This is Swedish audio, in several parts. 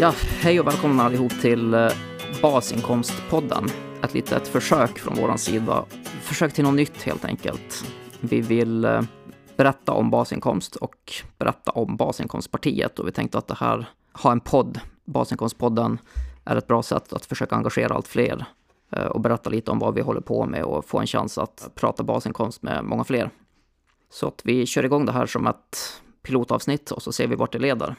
Ja, hej och välkomna allihop till eh, Basinkomstpodden. Ett litet försök från vår sida. Försök till något nytt helt enkelt. Vi vill eh, berätta om basinkomst och berätta om Basinkomstpartiet och vi tänkte att det här, ha en podd, Basinkomstpodden, är ett bra sätt att försöka engagera allt fler eh, och berätta lite om vad vi håller på med och få en chans att prata basinkomst med många fler. Så att vi kör igång det här som ett pilotavsnitt och så ser vi vart det leder.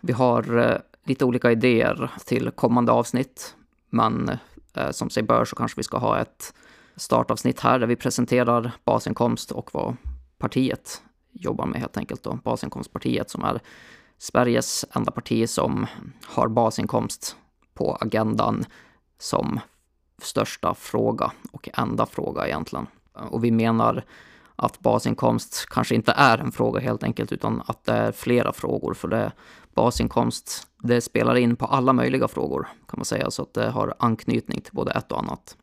Vi har lite olika idéer till kommande avsnitt, men eh, som sig bör så kanske vi ska ha ett startavsnitt här där vi presenterar basinkomst och vad partiet jobbar med helt enkelt. Då. Basinkomstpartiet som är Sveriges enda parti som har basinkomst på agendan som största fråga och enda fråga egentligen. Och vi menar att basinkomst kanske inte är en fråga helt enkelt, utan att det är flera frågor. För det basinkomst, det spelar in på alla möjliga frågor kan man säga, så att det har anknytning till både ett och annat.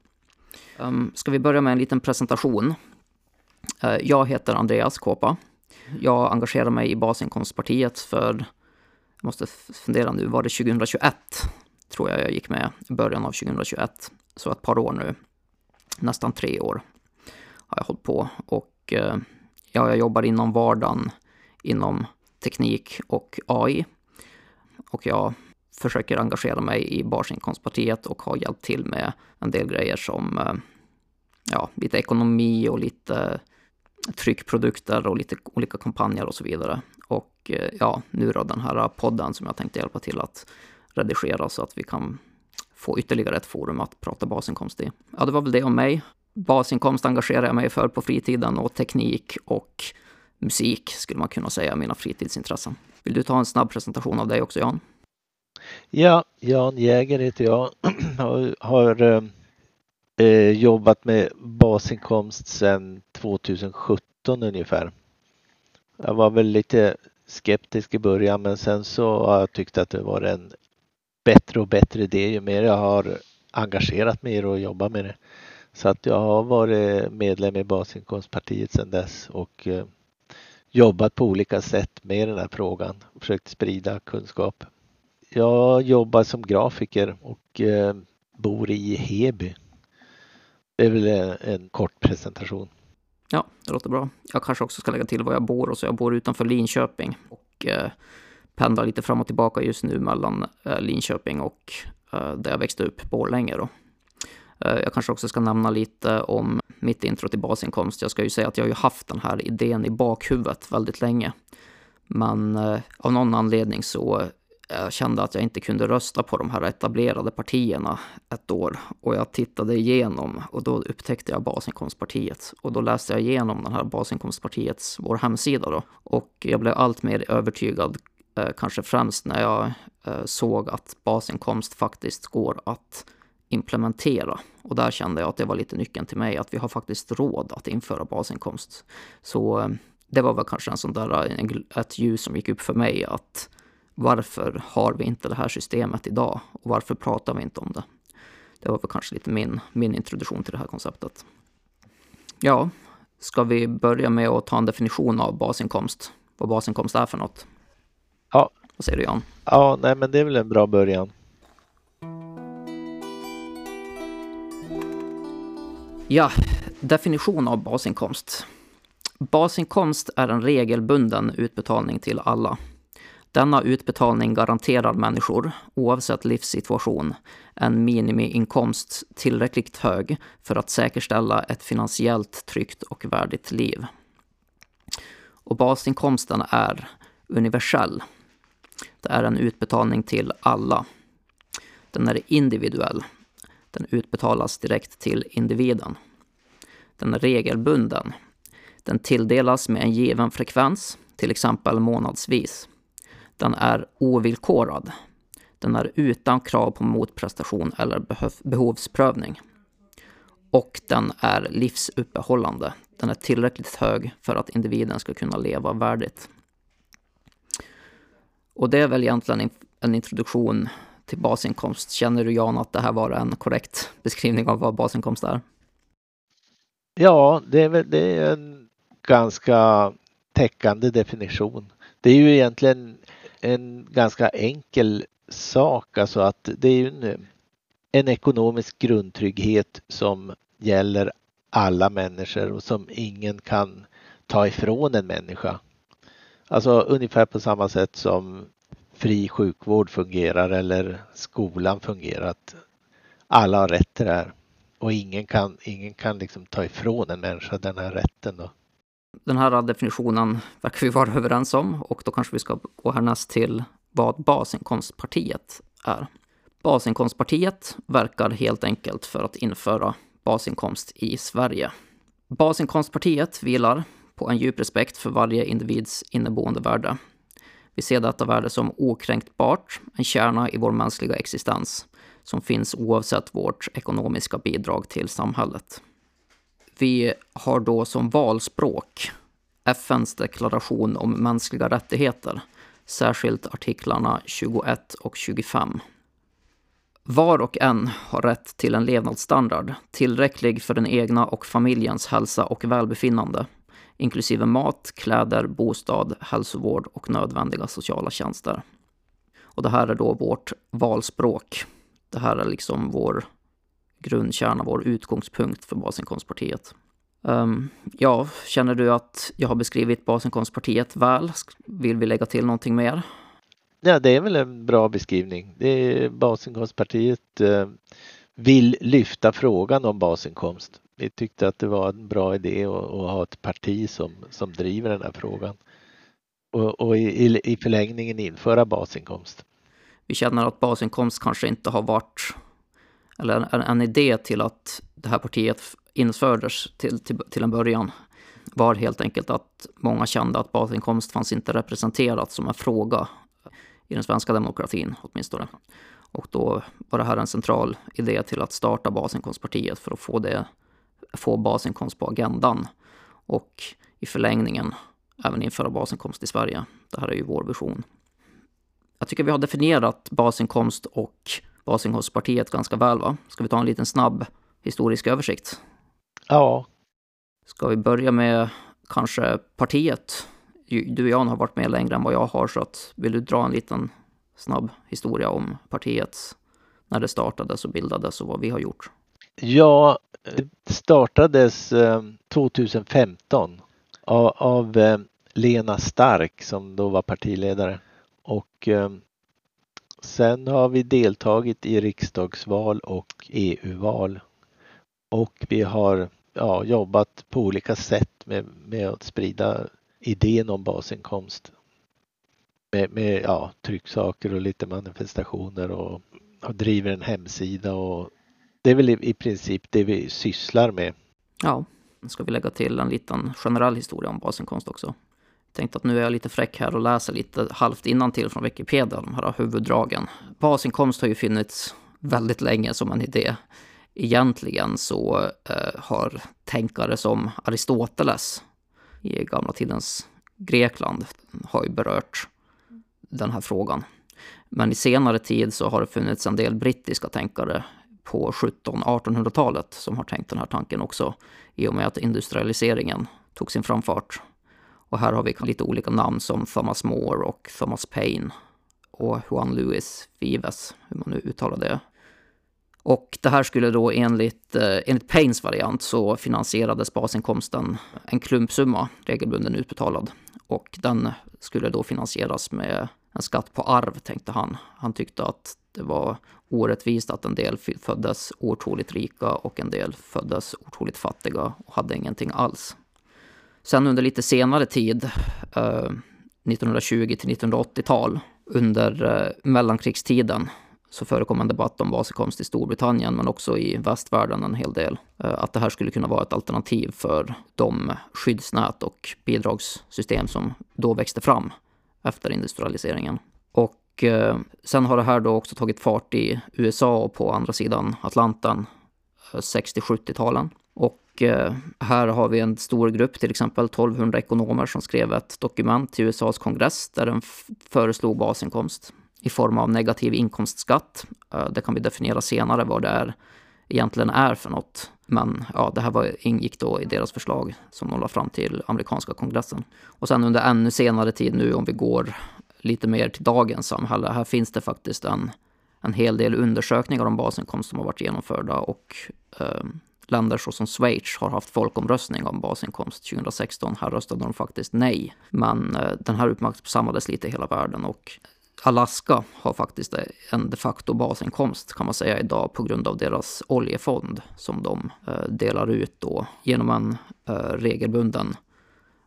Um, ska vi börja med en liten presentation? Uh, jag heter Andreas Kåpa. Jag engagerade mig i Basinkomstpartiet för, jag måste fundera nu, var det 2021? Tror jag jag gick med i början av 2021. Så ett par år nu, nästan tre år har jag hållit på. Och och eh, ja, jag jobbar inom vardagen inom teknik och AI. Och jag försöker engagera mig i Basinkomstpartiet och har hjälpt till med en del grejer som eh, ja, lite ekonomi och lite tryckprodukter och lite olika kampanjer och så vidare. Och eh, ja, nu då den här podden som jag tänkte hjälpa till att redigera så att vi kan få ytterligare ett forum att prata basinkomst i. Ja, det var väl det om mig. Basinkomst engagerar jag mig för på fritiden och teknik och musik skulle man kunna säga, mina fritidsintressen. Vill du ta en snabb presentation av dig också Jan? Ja, Jan Jäger heter jag. har, har eh, eh, jobbat med basinkomst sedan 2017 ungefär. Jag var väl lite skeptisk i början men sen så har jag tyckt att det var en bättre och bättre idé ju mer jag har engagerat mig i det och jobbat med det. Så att jag har varit medlem i Basinkomstpartiet sedan dess och eh, jobbat på olika sätt med den här frågan och försökt sprida kunskap. Jag jobbar som grafiker och eh, bor i Heby. Det är väl eh, en, kort presentation. Ja, det låter bra. Jag kanske också ska lägga till var jag bor. Och så jag bor utanför Linköping och pendlar lite fram och tillbaka just nu mellan Linköping och där jag växte upp, Borlänge. Då. Eh, jag kanske också ska nämna lite om mitt intro till basinkomst. Jag ska ju säga att jag har ju haft den här idén i bakhuvudet väldigt länge. Men eh, av någon anledning så eh, jag kände att jag inte kunde rösta på de här etablerade partierna ett år. Och jag tittade igenom och då upptäckte jag Basinkomstpartiet. Och då läste jag igenom den här Basinkomstpartiets, vår hemsida då. Och jag blev allt mer övertygad, kanske främst när jag såg att basinkomst faktiskt går att implementera. Och där kände jag att det var lite nyckeln till mig, att vi har faktiskt råd att införa basinkomst. Så eh, det var väl kanske en sån där, ett ljus som gick upp för mig att varför har vi inte det här systemet idag? Och varför pratar vi inte om det? Det var väl kanske lite min, min introduktion till det här konceptet. Ja, ska vi börja med att ta en definition av basinkomst? Vad basinkomst är för något? Ja. Vad säger du Jan? Ja, nej men det är väl en bra början. Ja, definition av basinkomst. Basinkomst är en regelbunden utbetalning till alla. Denna utbetalning garanterar människor, oavsett livssituation, en minimiinkomst tillräckligt hög för att säkerställa ett finansiellt tryggt och värdigt liv. Och basinkomsten är universell. Det är en utbetalning till alla. Den är individuell. Den utbetalas direkt till individen. Den är regelbunden. Den tilldelas med en given frekvens, till exempel månadsvis. Den är ovillkorad. Den är utan krav på motprestation eller behovsprövning. Och den är livsuppehållande. Den är tillräckligt hög för att individen ska kunna leva värdigt. Och det är väl egentligen en introduktion till basinkomst. Känner du Jan att det här var en korrekt beskrivning av vad basinkomst är? Ja, det är, väl, det är en ganska täckande definition. Det är ju egentligen en ganska enkel sak, alltså att det är en, en ekonomisk grundtrygghet som gäller alla människor och som ingen kan ta ifrån en människa. Alltså ungefär på samma sätt som fri sjukvård fungerar eller skolan fungerar. Att alla har rätt till det här och ingen kan, ingen kan liksom ta ifrån en människa den här rätten. Då. Den här definitionen verkar vi vara överens om och då kanske vi ska gå härnäst till vad basinkomstpartiet är. Basinkomstpartiet verkar helt enkelt för att införa basinkomst i Sverige. Basinkomstpartiet vilar på en djup respekt för varje individs inneboende värde. Vi ser detta värde som okränkbart, en kärna i vår mänskliga existens som finns oavsett vårt ekonomiska bidrag till samhället. Vi har då som valspråk FNs deklaration om mänskliga rättigheter, särskilt artiklarna 21 och 25. Var och en har rätt till en levnadsstandard tillräcklig för den egna och familjens hälsa och välbefinnande, inklusive mat, kläder, bostad, hälsovård och nödvändiga sociala tjänster. Och det här är då vårt valspråk. Det här är liksom vår grundkärna, vår utgångspunkt för Basinkomstpartiet. Um, ehm, ja, känner du att jag har beskrivit Basinkomstpartiet väl? Vill vi lägga till någonting mer? Ja, det är väl en bra beskrivning. Det är Basinkomstpartiet eh, vill lyfta frågan om basinkomst. Vi tyckte att det var en bra idé att, att ha ett parti som, som driver den här frågan och, och i, i förlängningen införa basinkomst. Vi känner att basinkomst kanske inte har varit eller en, en idé till att det här partiet infördes till, till, till en början var helt enkelt att många kände att basinkomst fanns inte representerat som en fråga i den svenska demokratin åtminstone. Och då var det här en central idé till att starta basinkomstpartiet för att få, det, få basinkomst på agendan. Och i förlängningen även införa basinkomst i Sverige. Det här är ju vår vision. Jag tycker vi har definierat basinkomst och basinkomstpartiet ganska väl va? Ska vi ta en liten snabb historisk översikt? Ja. Ska vi börja med kanske partiet? Du och Jan har varit med längre än vad jag har så att vill du dra en liten snabb historia om partiet när det startades och bildades och vad vi har gjort? Ja, det startades eh, 2015 av, av eh, Lena Stark som då var partiledare och eh, sen har vi deltagit i riksdagsval och EU-val och vi har ja, jobbat på olika sätt med, med att sprida idén om basinkomst. Med, med ja, trycksaker och lite manifestationer och, och driver en hemsida och det är väl i, princip det vi sysslar med. Ja, ska vi lägga till en liten generell historia om basinkomst också. Tänkte att nu är jag lite fräck här och läser lite halvt till från Wikipedia, de här huvuddragen. Basinkomst har ju funnits väldigt länge som en idé egentligen så eh, har tänkare som Aristoteles i gamla tidens Grekland har ju berört den här frågan. Men i senare tid så har det funnits en del brittiska tänkare på 1700-1800-talet som har tänkt den här tanken också i och med att industrialiseringen tog sin framfart. Och här har vi lite olika namn som Thomas More och Thomas Paine och Juan Luis Vives, hur man nu uttalar det. Och det här skulle då enligt, eh, enligt Paynes variant så finansierades basinkomsten en klumpsumma regelbunden utbetalad. Och den skulle då finansieras med en skatt på arv, tänkte han. Han tyckte att det var orättvist att en del föddes otroligt rika och en del föddes otroligt fattiga och hade ingenting alls. Sen under lite senare tid, eh, 1920 till 1980-tal, under eh, mellankrigstiden, så förekom en debatt om basinkomst i Storbritannien men också i västvärlden en hel del. Eh, att det här skulle kunna vara ett alternativ för de skyddsnät och bidragssystem som då växte fram efter industrialiseringen. Och eh, sen har det här då också tagit fart i USA och på andra sidan Atlanten 60-70-talen. Eh, och eh, här har vi en stor grupp, till exempel 1200 ekonomer som skrev ett dokument till USAs kongress där den föreslog basinkomst i form av negativ inkomstskatt. Eh, det kan vi definiera senare vad det är, egentligen är för något. Men ja, det här var, ingick då i deras förslag som de la fram till amerikanska kongressen. Och sen under ännu senare tid nu, om vi går lite mer till dagens samhälle. Här finns det faktiskt en, en hel del undersökningar om basinkomst som har varit genomförda och eh, länder såsom Schweiz har haft folkomröstning om basinkomst 2016. Här röstade de faktiskt nej. Men eh, den här uppmärksammades lite i hela världen och Alaska har faktiskt en de facto basinkomst kan man säga idag på grund av deras oljefond som de eh, delar ut då genom en eh, regelbunden,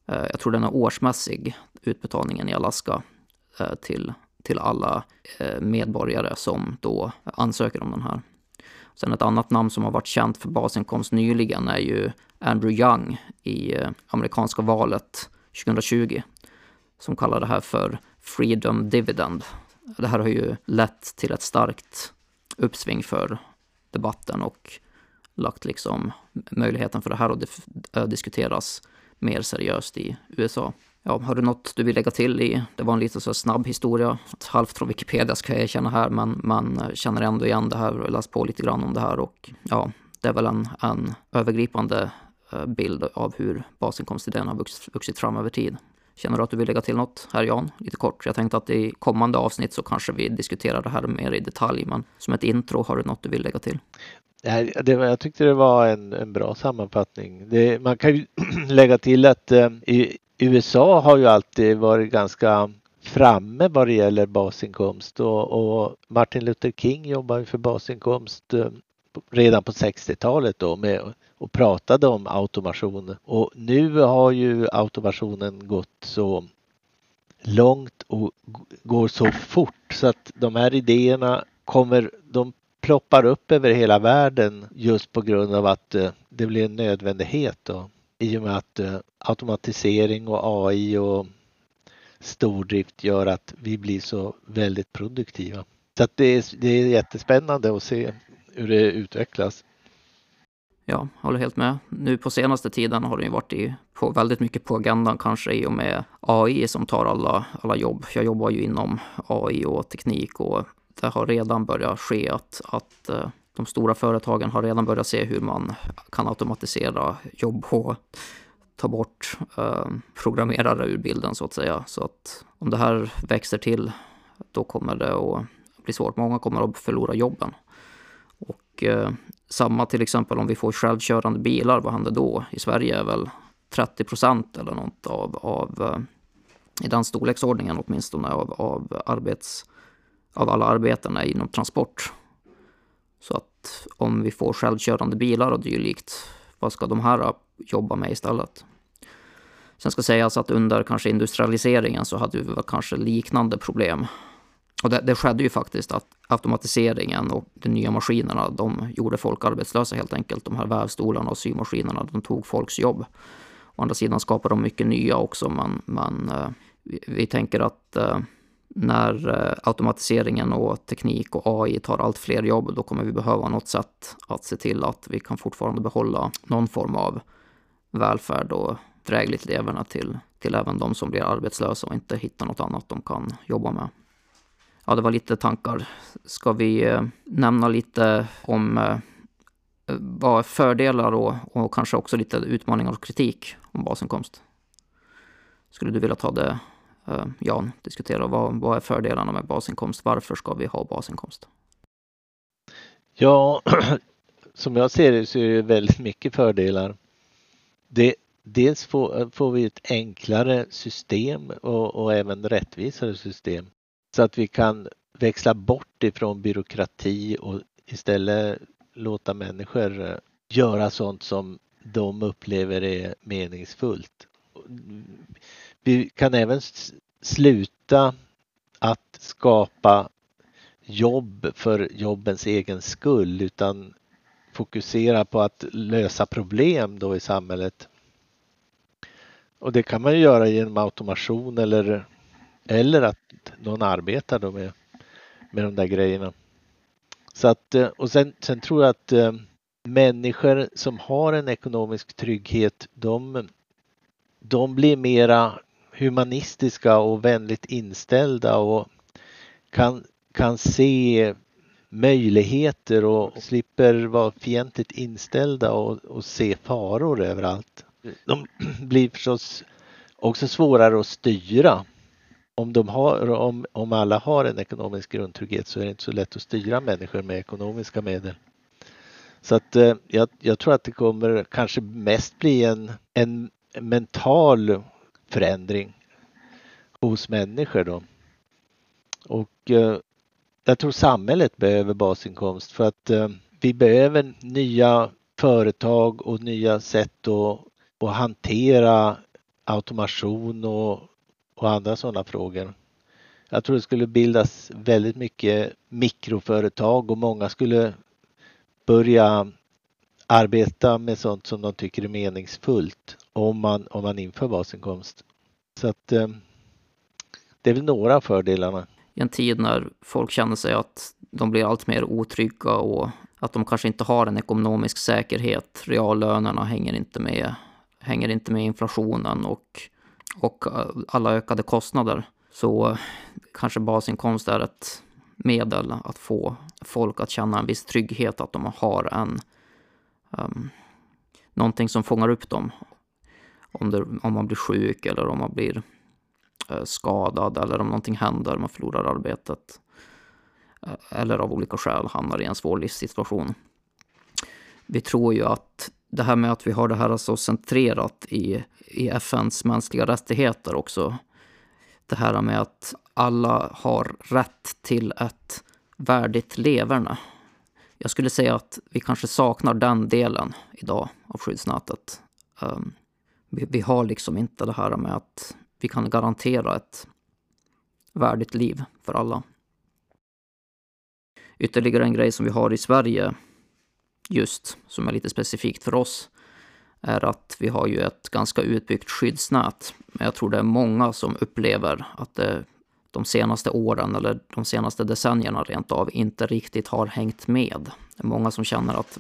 eh, jag tror den är årsmässig, utbetalningen i Alaska Eh, till, till alla eh, medborgare som då ansöker om den här. Sen ett annat namn som har varit känt för basinkomst nyligen är ju Andrew Young i eh, amerikanska valet 2020 som kallar det här för Freedom Dividend. Det här har ju lett till ett starkt uppsving för debatten och lagt liksom möjligheten för det här att diskuteras mer seriöst i USA. Ja, har du något du vill lägga till i? Det var en lite så snabb historia, halvt från Wikipedia ska jag erkänna här, men man eh, känner ändå igen det här och läst på lite grann om det här och ja, det är väl en, en övergripande eh, bild av hur basinkomstidén har vuxit, vuxit fram över tid. Känner du att du vill lägga till något här Jan? Lite kort. Jag tänkte att i kommande avsnitt så kanske vi diskuterar det här mer i detalj, men som ett intro, har du något du vill lägga till? Nej, det, jag tyckte det var en, en bra sammanfattning. Det, man kan ju lägga till att eh, i USA har ju alltid varit ganska framme vad det gäller basinkomst och, och Martin Luther King jobbar ju för basinkomst eh, redan på 60-talet då med och pratade om automation. Och nu har ju automationen gått så långt och går så fort så att de här idéerna kommer, de ploppar upp över hela världen just på grund av att eh, det blir en nödvändighet då. I och med att eh, automatisering och AI och stordrift gör att vi blir så väldigt produktiva. Så att det är, det är jättespännande att se hur det utvecklas. Ja, håller helt med. Nu på senaste tiden har det ju varit i, på, väldigt mycket på agendan kanske i och med AI som tar alla, alla jobb. Jag jobbar ju inom AI och teknik och det har redan börjat ske att, att uh, de stora företagen har redan börjat se hur man kan automatisera jobb och ta bort eh, programmerare ur bilden så att säga. Så att om det här växer till då kommer det att bli svårt. Många kommer att förlora jobben. Och eh, samma till exempel om vi får självkörande bilar, vad händer då? I Sverige är väl 30 procent eller något av, av eh, i den storleksordningen åtminstone av, av, arbets, av alla arbeten är inom transport. Så att om vi får självkörande bilar och dylikt, vad ska de här jobba med istället? Sen ska sägas att under kanske industrialiseringen så hade vi väl kanske liknande problem och det, det, skedde ju faktiskt att automatiseringen och de nya maskinerna, de gjorde folk arbetslösa helt enkelt. De här vävstolarna och symaskinerna, de tog folks jobb. Å andra sidan skapade de mycket nya också, men, men eh, vi, vi, tänker att eh, när eh, automatiseringen och teknik och AI tar allt fler jobb, då kommer vi behöva något sätt att se till att vi kan fortfarande behålla någon form av välfärd och drägligt leverne till, till även de som blir arbetslösa och inte hittar något annat de kan jobba med ja, det var lite tankar. Ska vi eh, nämna lite om eh, vad fördelar och, och kanske också lite utmaningar och kritik om basinkomst? Skulle du vilja ta det, eh, Jan, diskutera vad, vad är fördelarna med basinkomst? Varför ska vi ha basinkomst? Ja, som jag ser det så är det väldigt mycket fördelar. Det, dels får, får vi ett enklare system och, och även rättvisare system så att vi kan växla bort ifrån byråkrati och istället låta människor eh, göra sånt som de upplever är meningsfullt. Vi kan även sluta att skapa jobb för jobbens egen skull utan fokusera på att lösa problem då i samhället. Och det kan man ju göra genom automation eller eller att någon arbetar då med, med de där grejerna. Så att, eh, och sen, sen tror jag att eh, människor som har en ekonomisk trygghet, de, de blir mera humanistiska och vänligt inställda och kan, kan se möjligheter och slipper vara fientligt inställda och, och se faror överallt. De blir förstås också svårare att styra om, de har, om, om alla har en ekonomisk grundtrygghet så är det inte så lätt att styra människor med ekonomiska medel. Så att eh, jag, jag tror att det kommer kanske mest bli en, en mental förändring hos människor då. Och eh, jag tror samhället behöver basinkomst för att eh, vi behöver nya företag och nya sätt att, att hantera automation och, och andra sådana frågor. Jag tror det skulle bildas väldigt mycket mikroföretag och många skulle börja arbeta med sånt som de tycker är meningsfullt om man, om man inför basinkomst. Så att eh, det är väl några av fördelarna. I en tid när folk känner sig att de blir allt mer otrygga och att de kanske inte har en ekonomisk säkerhet. Reallönerna hänger inte med, hänger inte med inflationen och, och eh, alla ökade kostnader. Så kanske basinkomst är ett medel att få folk att känna en viss trygghet, att de har en um, någonting som fångar upp dem. Om, det, om man blir sjuk eller om man blir eh, skadad eller om någonting händer, man förlorar arbetet. Eh, eller av olika skäl hamnar i en svår livssituation. Vi tror ju att det här med att vi har det här så centrerat i, i FNs mänskliga rättigheter också. Det här med att alla har rätt till ett värdigt leverne. Jag skulle säga att vi kanske saknar den delen idag av skyddsnätet. Um, vi, vi, har liksom inte det här med att vi kan garantera ett värdigt liv för alla. Ytterligare en grej som vi har i Sverige just, som är lite specifikt för oss, är att vi har ju ett ganska utbyggt skyddsnät. Men jag tror det är många som upplever att det de senaste åren eller de senaste decennierna rent av inte riktigt har hängt med. Det är många som känner att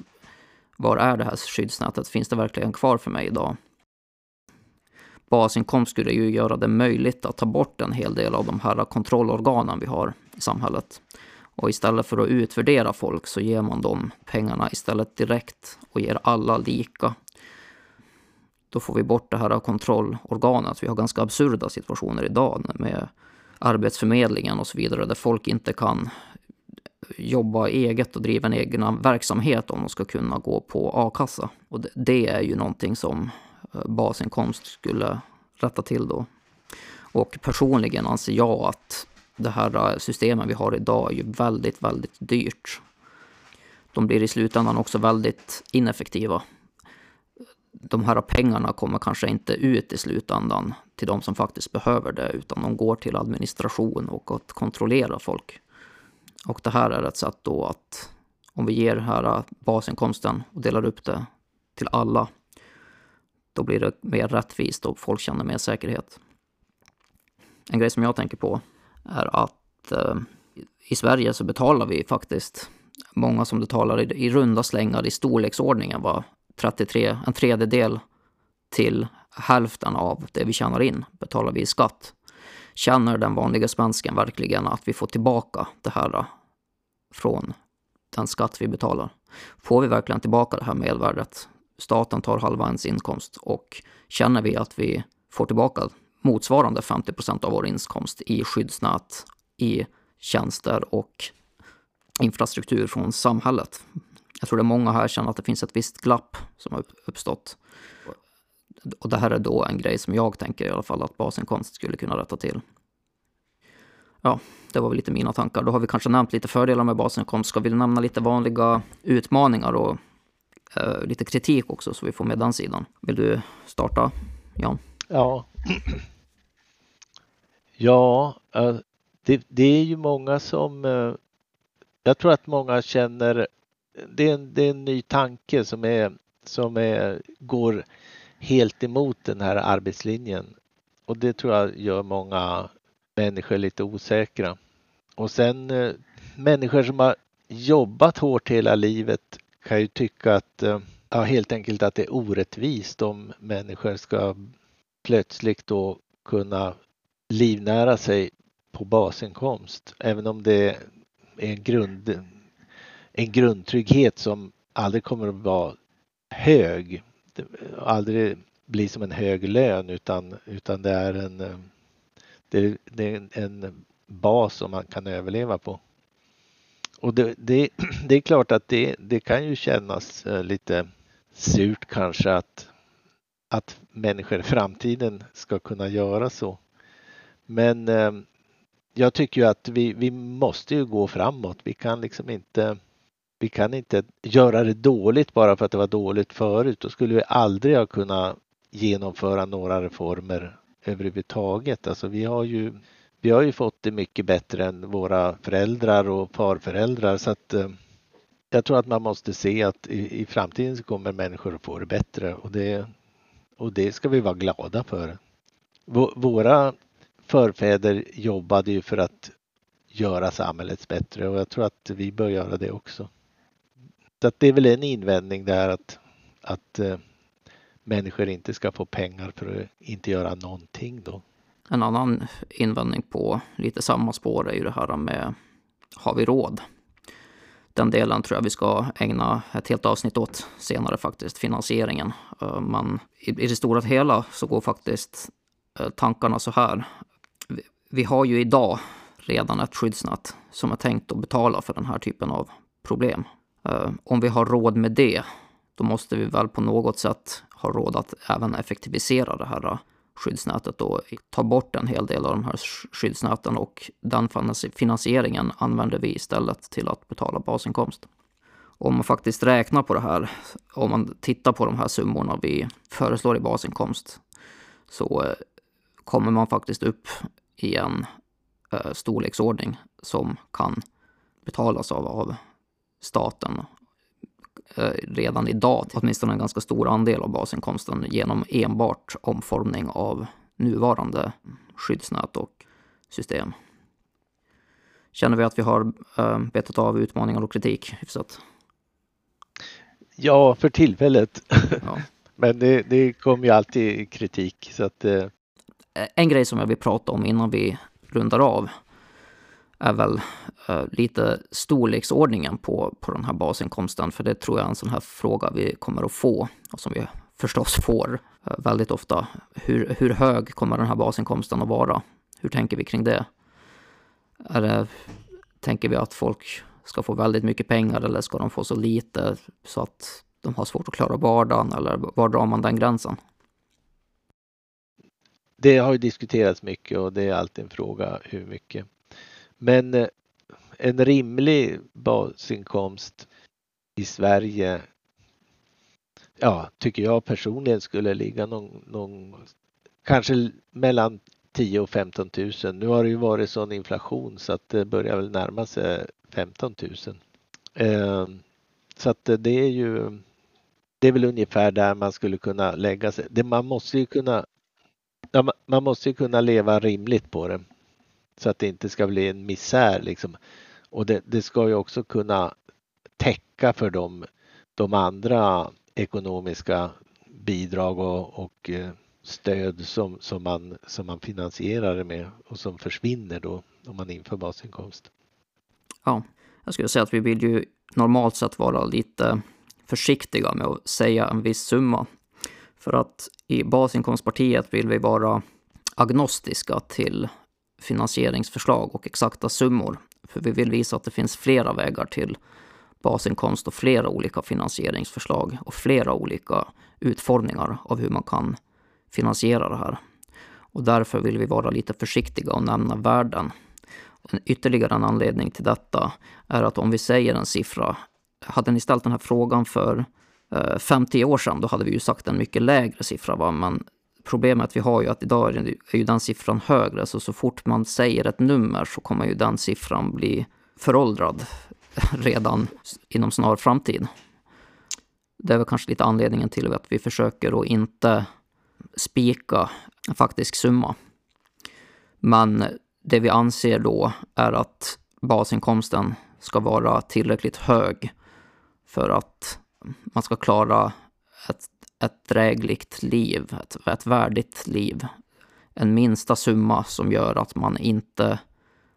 var är det här skyddsnätet? Finns det verkligen kvar för mig idag? Basinkomst skulle ju göra det möjligt att ta bort en hel del av de här kontrollorganen vi har i samhället. Och istället för att utvärdera folk så ger man dem pengarna istället direkt och ger alla lika. Då får vi bort det här kontrollorganet. Vi har ganska absurda situationer idag med Arbetsförmedlingen och så vidare, där folk inte kan jobba eget och driva en egen verksamhet om de ska kunna gå på a-kassa. Och det är ju någonting som basinkomst skulle rätta till då. Och personligen anser jag att det här eh, systemen systemet vi har idag är ju väldigt, väldigt dyrt. De blir i slutändan också väldigt ineffektiva de här pengarna kommer kanske inte ut i slutändan till de som faktiskt behöver det, utan de går till administration och att kontrollera folk. Och det här är ett sätt då att om vi ger den här eh, basinkomsten och delar upp det till alla, då blir det mer rättvist och folk känner mer säkerhet. En grej som jag tänker på är att eh, i Sverige så betalar vi faktiskt många som betalar i, i runda slängar i storleksordningen var 33, en tredjedel till hälften av det vi tjänar in betalar vi i skatt. Känner den vanliga svensken verkligen att vi får tillbaka det här eh, från den skatt vi betalar? Får vi verkligen tillbaka det här mervärdet? Staten tar halva ens inkomst och känner vi att vi får tillbaka motsvarande 50 procent av vår inkomst i skyddsnät, i tjänster och infrastruktur från samhället. Jag tror det är många här känner att det finns ett visst glapp som har uppstått. Och det här är då en grej som jag tänker i alla fall att basinkomst skulle kunna rätta till. Ja, det var väl lite mina tankar. Då har vi kanske nämnt lite fördelar med basinkomst. Ska vi nämna lite vanliga utmaningar och eh, lite kritik också så vi får med den sidan. Vill du starta, Jan? Ja. Ja, eh, det, det är ju många som... Eh, jag tror att många känner det är, en, det är en ny tanke som, är, som är, går helt emot den här arbetslinjen. Och det tror jag gör många människor lite osäkra. Och sen eh, människor som har jobbat hårt hela livet kan ju tycka att eh, ja, helt enkelt att det är orättvist om människor ska plötsligt då kunna livnära sig på basinkomst. Även om det är en grund, en grundtrygghet som aldrig kommer att vara hög. Aldrig bli som en hög lön utan, utan det är en eh, det, det är en bas som man kan överleva på. Och det, det, det är klart att det, det kan ju kännas eh, lite surt kanske att, att människor i framtiden ska kunna göra så. Men eh, jag tycker ju att vi, vi måste ju gå framåt. Vi kan liksom inte vi kan inte göra det dåligt bara för att det var dåligt förut. Då skulle vi aldrig ha kunnat genomföra några reformer överhuvudtaget. Alltså vi har ju vi har ju fått det mycket bättre än våra föräldrar och farföräldrar så att eh, jag tror att man måste se att i, i framtiden så kommer människor att få det bättre och det, och det ska vi vara glada för. våra förfäder jobbade ju för att göra samhället bättre och jag tror att vi bör göra det också. Så att det är väl en invändning där att, att eh, människor inte ska få pengar för att inte göra någonting då. En annan invändning på lite samma spår är ju det här med har vi råd? Den delen tror jag vi ska ägna ett helt avsnitt åt senare faktiskt, finansieringen. Eh, men i det stora hela så går faktiskt eh, tankarna så här. Vi har ju idag redan ett skyddsnät som är tänkt att betala för den här typen av problem. Eh, om vi har råd med det, då måste vi väl på något sätt ha råd att även effektivisera det här skyddsnätet och ta bort en hel del av de här skyddsnäten och den finansieringen använder vi istället till att betala basinkomst. Om man faktiskt räknar på det här, om man tittar på de här summorna vi föreslår i basinkomst, så eh, kommer man faktiskt upp i en eh, storleksordning som kan betalas av, av staten redan idag åtminstone en ganska stor andel av basinkomsten genom enbart omformning av nuvarande skyddsnät och system. Känner vi att vi har eh, betat av utmaningar och kritik hyfsat? Ja, för tillfället. Ja. Men det, det kommer ju alltid kritik. Så att, eh... En grej som jag vill prata om innan vi rundar av är väl uh, lite storleksordningen på, på den här basinkomsten. För det tror jag är en sån här fråga vi kommer att få och som vi förstås får uh, väldigt ofta. Hur, hur hög kommer den här basinkomsten att vara? Hur tänker vi kring det? Är det tänker vi att folk ska få väldigt mycket pengar eller ska de få så lite så att de har svårt att klara vardagen eller var drar man den gränsen? Det har ju diskuterats mycket och det är alltid en fråga hur mycket. Men eh, en rimlig basinkomst i Sverige ja, tycker jag personligen skulle ligga någon, någon kanske mellan 10 och 15 000. Nu har det ju varit sån inflation så att det börjar väl närma sig 15 000. Ehm, så att det är ju det är väl ungefär där man skulle kunna lägga sig. Det, man måste ju kunna man måste ju kunna leva rimligt på det. Så att det inte ska bli en misär liksom. Och det, det ska ju också kunna täcka för de, de andra ekonomiska bidrag och, och eh, stöd som, som, man, som man finansierar det med och som försvinner då om man inför basinkomst. Ja, jag skulle säga att vi vill ju normalt sett vara lite försiktiga med att säga en viss summa. För att i basinkomstpartiet vill vi vara agnostiska till finansieringsförslag och exakta summor. För vi vill visa att det finns flera vägar till basinkomst och flera olika finansieringsförslag och flera olika utformningar av hur man kan finansiera det här. Och därför vill vi vara lite försiktiga och nämna värden. En ytterligare en anledning till detta är att om vi säger en siffra, hade ni ställt den här frågan för eh, 50 år sedan, då hade vi ju sagt en mycket lägre siffra. Va? Men problemet vi har ju att idag är ju den siffran högre, så så fort man säger ett nummer så kommer ju den siffran bli föråldrad redan inom snar framtid. Det är väl kanske lite anledningen till att vi försöker att inte spika en faktisk summa. Men det vi anser då är att basinkomsten ska vara tillräckligt hög för att man ska klara ett ett drägligt liv, ett, ett värdigt liv. En minsta summa som gör att man inte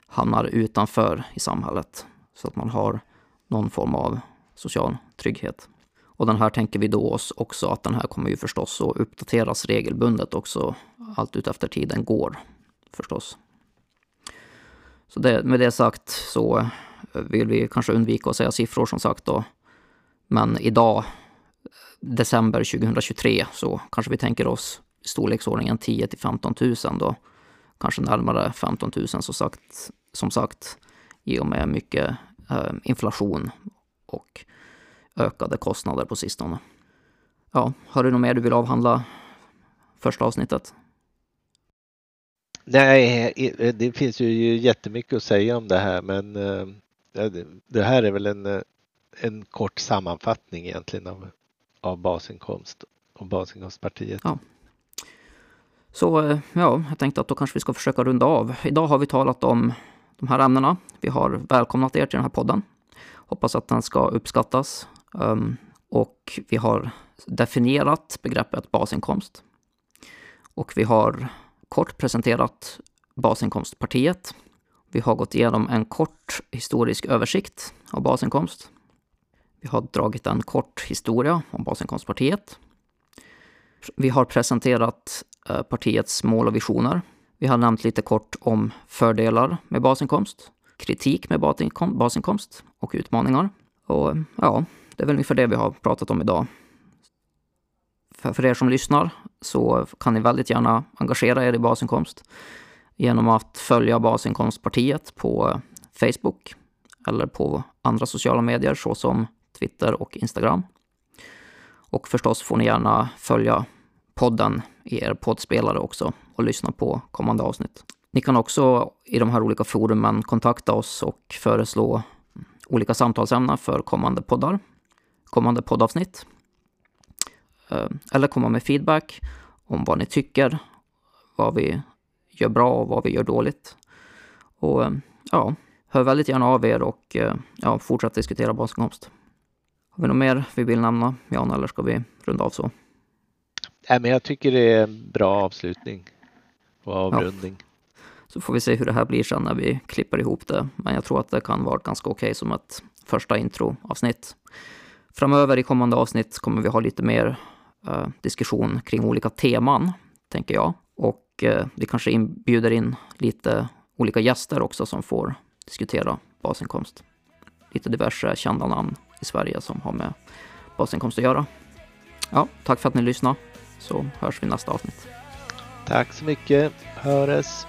hamnar utanför i samhället. Så att man har någon form av social trygghet. Och den här tänker vi då oss också att den här kommer ju förstås att uppdateras regelbundet också allt utefter tiden går förstås. Så det, med det sagt så vill vi kanske undvika att säga siffror som sagt då. Men idag, december 2023, så kanske vi tänker oss storleksordningen 10 till 15 000 då. Kanske närmare 15 000 som sagt, som sagt i och med mycket eh, inflation och ökade kostnader på sistone. Ja, har du något mer du vill avhandla första avsnittet? Nej, eh, det finns ju jättemycket att säga om det här men eh, det här är väl en, eh, en kort sammanfattning egentligen av, av basinkomst och basinkomstpartiet. Ja. Så eh, ja, jag tänkte att då kanske vi ska försöka runda av. Idag har vi talat om de här ämnena. Vi har välkomnat er till den här podden. Hoppas att den ska uppskattas. Um, och vi har definierat begreppet basinkomst. Och vi har kort presenterat basinkomstpartiet. Vi har gått igenom en kort historisk översikt av basinkomst. Vi har dragit en kort historia om basinkomstpartiet. Vi har presenterat eh, partiets mål och visioner. Vi har nämnt lite kort om fördelar med basinkomst, kritik med basinkomst och utmaningar. Och ja, det är väl ungefär det vi har pratat om idag. För er som lyssnar så kan ni väldigt gärna engagera er i basinkomst genom att följa Basinkomstpartiet på eh, Facebook eller på andra sociala medier såsom Twitter och Instagram. Och förstås får ni gärna följa podden i er poddspelare också och lyssna på kommande avsnitt. Ni kan också i de här olika forumen kontakta oss och föreslå olika samtalsämnen för kommande poddar, kommande poddavsnitt. Eh, eller komma med feedback om vad ni tycker, vad vi gör bra och vad vi gör dåligt. Och eh, ja, hör väldigt gärna av er och eh, ja, fortsätt diskutera basinkomst. Har vi något mer vi vill nämna, Jan, eller ska vi runda av så? Nej, men jag tycker det är en bra avslutning och avrundning. Ja. Så får vi se hur det här blir sen när vi klipper ihop det. Men jag tror att det kan vara ganska okej okay som ett första introavsnitt. Framöver i kommande avsnitt kommer vi ha lite mer uh, diskussion kring olika teman, tänker jag. Och uh, vi kanske inbjuder in lite olika gäster också som får diskutera basinkomst. Lite diverse kända namn i Sverige som har med basinkomst att göra. Ja, tack för att ni lyssnade, så hörs vi nästa avsnitt. Tack så mycket. Höres.